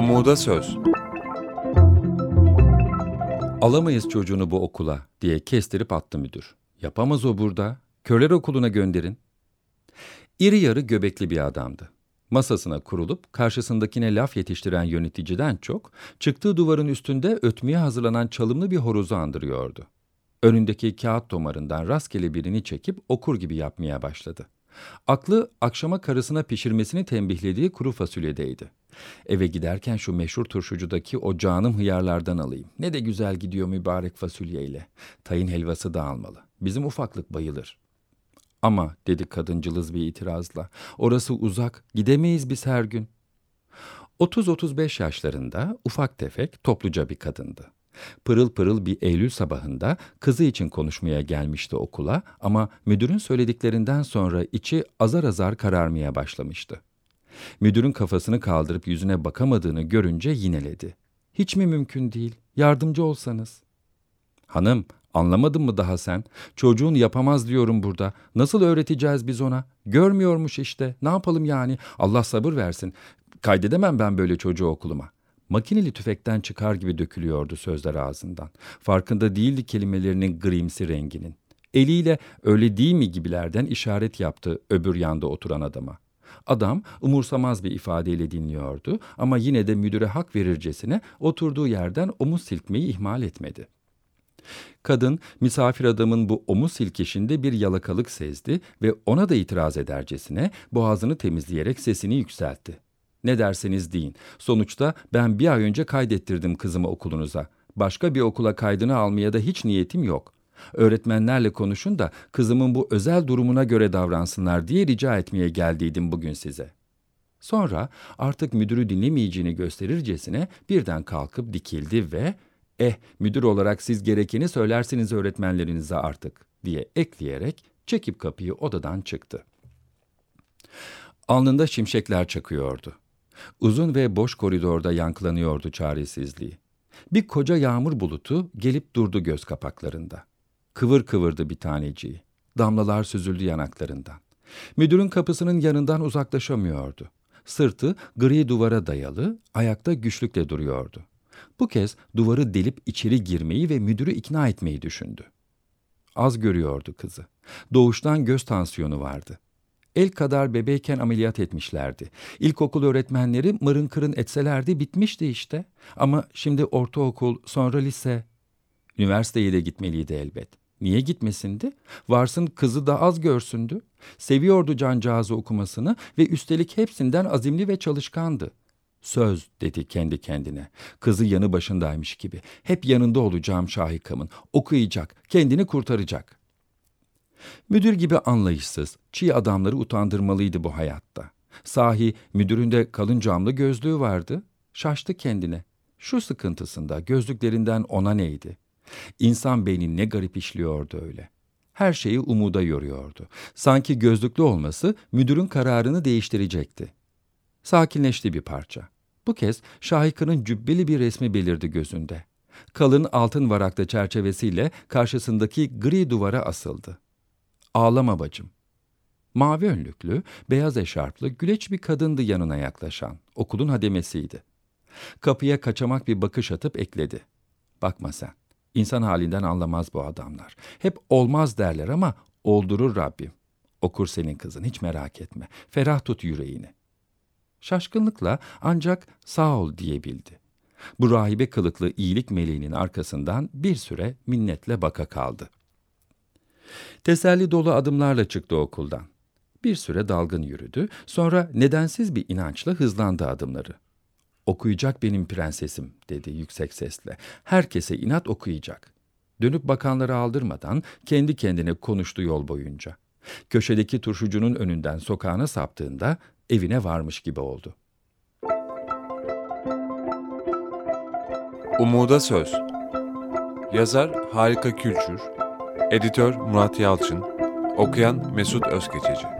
Umuda söz. Alamayız çocuğunu bu okula diye kestirip attı müdür. Yapamaz o burada. Körler okuluna gönderin. İri yarı göbekli bir adamdı. Masasına kurulup karşısındakine laf yetiştiren yöneticiden çok, çıktığı duvarın üstünde ötmeye hazırlanan çalımlı bir horozu andırıyordu. Önündeki kağıt tomarından rastgele birini çekip okur gibi yapmaya başladı. Aklı akşama karısına pişirmesini tembihlediği kuru fasulyedeydi. Eve giderken şu meşhur turşucudaki o canım hıyarlardan alayım. Ne de güzel gidiyor mübarek fasulyeyle. Tayin helvası da almalı. Bizim ufaklık bayılır. Ama dedi kadın cılız bir itirazla. Orası uzak. Gidemeyiz biz her gün. 30-35 yaşlarında ufak tefek topluca bir kadındı. Pırıl pırıl bir Eylül sabahında kızı için konuşmaya gelmişti okula ama müdürün söylediklerinden sonra içi azar azar kararmaya başlamıştı. Müdürün kafasını kaldırıp yüzüne bakamadığını görünce yineledi. Hiç mi mümkün değil? Yardımcı olsanız. Hanım, anlamadın mı daha sen? Çocuğun yapamaz diyorum burada. Nasıl öğreteceğiz biz ona? Görmüyormuş işte. Ne yapalım yani? Allah sabır versin. Kaydedemem ben böyle çocuğu okuluma. Makineli tüfekten çıkar gibi dökülüyordu sözler ağzından. Farkında değildi kelimelerinin grimsi renginin. Eliyle öyle değil mi gibilerden işaret yaptı öbür yanda oturan adama. Adam umursamaz bir ifadeyle dinliyordu ama yine de müdüre hak verircesine oturduğu yerden omuz silkmeyi ihmal etmedi. Kadın misafir adamın bu omuz silkeşinde bir yalakalık sezdi ve ona da itiraz edercesine boğazını temizleyerek sesini yükseltti. Ne derseniz deyin. Sonuçta ben bir ay önce kaydettirdim kızımı okulunuza. Başka bir okula kaydını almaya da hiç niyetim yok. Öğretmenlerle konuşun da kızımın bu özel durumuna göre davransınlar diye rica etmeye geldiydim bugün size. Sonra artık müdürü dinlemeyeceğini gösterircesine birden kalkıp dikildi ve eh müdür olarak siz gerekeni söylersiniz öğretmenlerinize artık diye ekleyerek çekip kapıyı odadan çıktı. Alnında şimşekler çakıyordu. Uzun ve boş koridorda yankılanıyordu çaresizliği. Bir koca yağmur bulutu gelip durdu göz kapaklarında. Kıvır kıvırdı bir taneciği. Damlalar süzüldü yanaklarından. Müdürün kapısının yanından uzaklaşamıyordu. Sırtı gri duvara dayalı, ayakta güçlükle duruyordu. Bu kez duvarı delip içeri girmeyi ve müdürü ikna etmeyi düşündü. Az görüyordu kızı. Doğuştan göz tansiyonu vardı. El kadar bebeyken ameliyat etmişlerdi. İlkokul öğretmenleri mırın kırın etselerdi bitmişti işte. Ama şimdi ortaokul, sonra lise. Üniversiteye de gitmeliydi elbet. Niye gitmesindi? Varsın kızı da az görsündü. Seviyordu cancağızı okumasını ve üstelik hepsinden azimli ve çalışkandı. Söz dedi kendi kendine. Kızı yanı başındaymış gibi. Hep yanında olacağım Şahikam'ın. Okuyacak, kendini kurtaracak. Müdür gibi anlayışsız, çiğ adamları utandırmalıydı bu hayatta. Sahi müdüründe kalın camlı gözlüğü vardı. Şaştı kendine. Şu sıkıntısında gözlüklerinden ona neydi? İnsan beyni ne garip işliyordu öyle. Her şeyi umuda yoruyordu. Sanki gözlüklü olması müdürün kararını değiştirecekti. Sakinleşti bir parça. Bu kez Şahika'nın cübbeli bir resmi belirdi gözünde. Kalın altın varaklı çerçevesiyle karşısındaki gri duvara asıldı. Ağlama bacım. Mavi önlüklü, beyaz eşarplı, güleç bir kadındı yanına yaklaşan. Okulun hademesiydi. Kapıya kaçamak bir bakış atıp ekledi. Bakma sen. İnsan halinden anlamaz bu adamlar. Hep olmaz derler ama oldurur Rabbim. Okur senin kızın hiç merak etme. Ferah tut yüreğini. Şaşkınlıkla ancak sağ ol diyebildi. Bu rahibe kılıklı iyilik meleğinin arkasından bir süre minnetle baka kaldı. Teselli dolu adımlarla çıktı okuldan. Bir süre dalgın yürüdü, sonra nedensiz bir inançla hızlandı adımları. Okuyacak benim prensesim dedi yüksek sesle. Herkese inat okuyacak. Dönüp bakanları aldırmadan kendi kendine konuştu yol boyunca. Köşedeki turşucunun önünden sokağına saptığında evine varmış gibi oldu. Umuda Söz Yazar Harika Külçür Editör Murat Yalçın Okuyan Mesut Özkeçeci